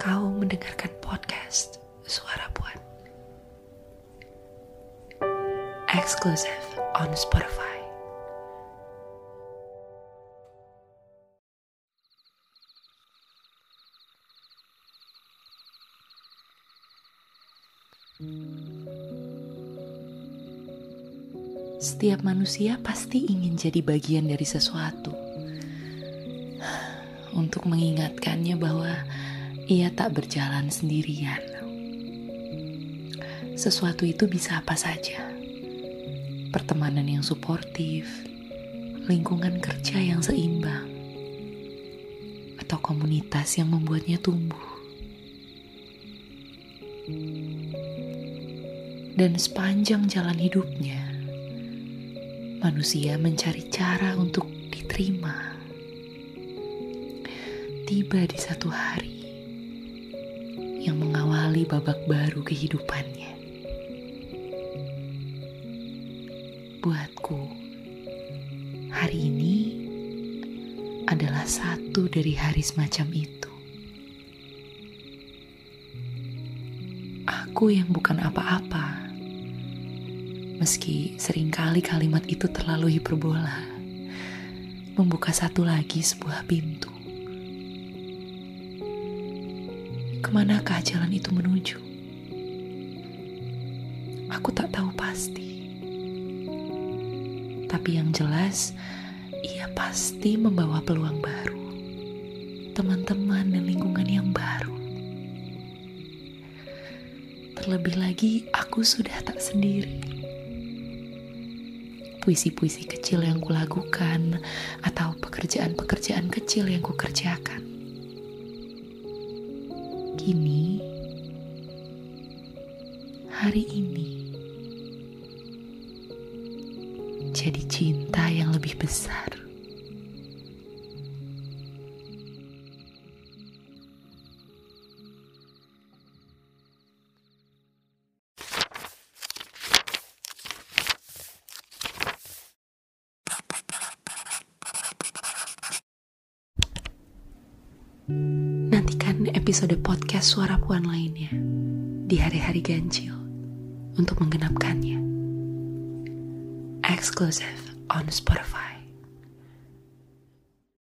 kau mendengarkan podcast Suara Puan. Exclusive on Spotify. Setiap manusia pasti ingin jadi bagian dari sesuatu untuk mengingatkannya bahwa ia tak berjalan sendirian. Sesuatu itu bisa apa saja. Pertemanan yang suportif, lingkungan kerja yang seimbang, atau komunitas yang membuatnya tumbuh. Dan sepanjang jalan hidupnya, manusia mencari cara untuk diterima. Tiba di satu hari yang mengawali babak baru kehidupannya. Buatku, hari ini adalah satu dari hari semacam itu. Aku yang bukan apa-apa meski sering kali kalimat itu terlalu hiperbola, membuka satu lagi sebuah pintu. Ke manakah jalan itu menuju? Aku tak tahu pasti. Tapi yang jelas, ia pasti membawa peluang baru, teman-teman dan lingkungan yang baru. Terlebih lagi, aku sudah tak sendiri puisi-puisi kecil yang kulakukan atau pekerjaan-pekerjaan kecil yang kukerjakan. Kini, hari ini, jadi cinta yang lebih besar. Episode podcast Suara Puan lainnya di hari-hari ganjil untuk menggenapkannya. Exclusive on Spotify.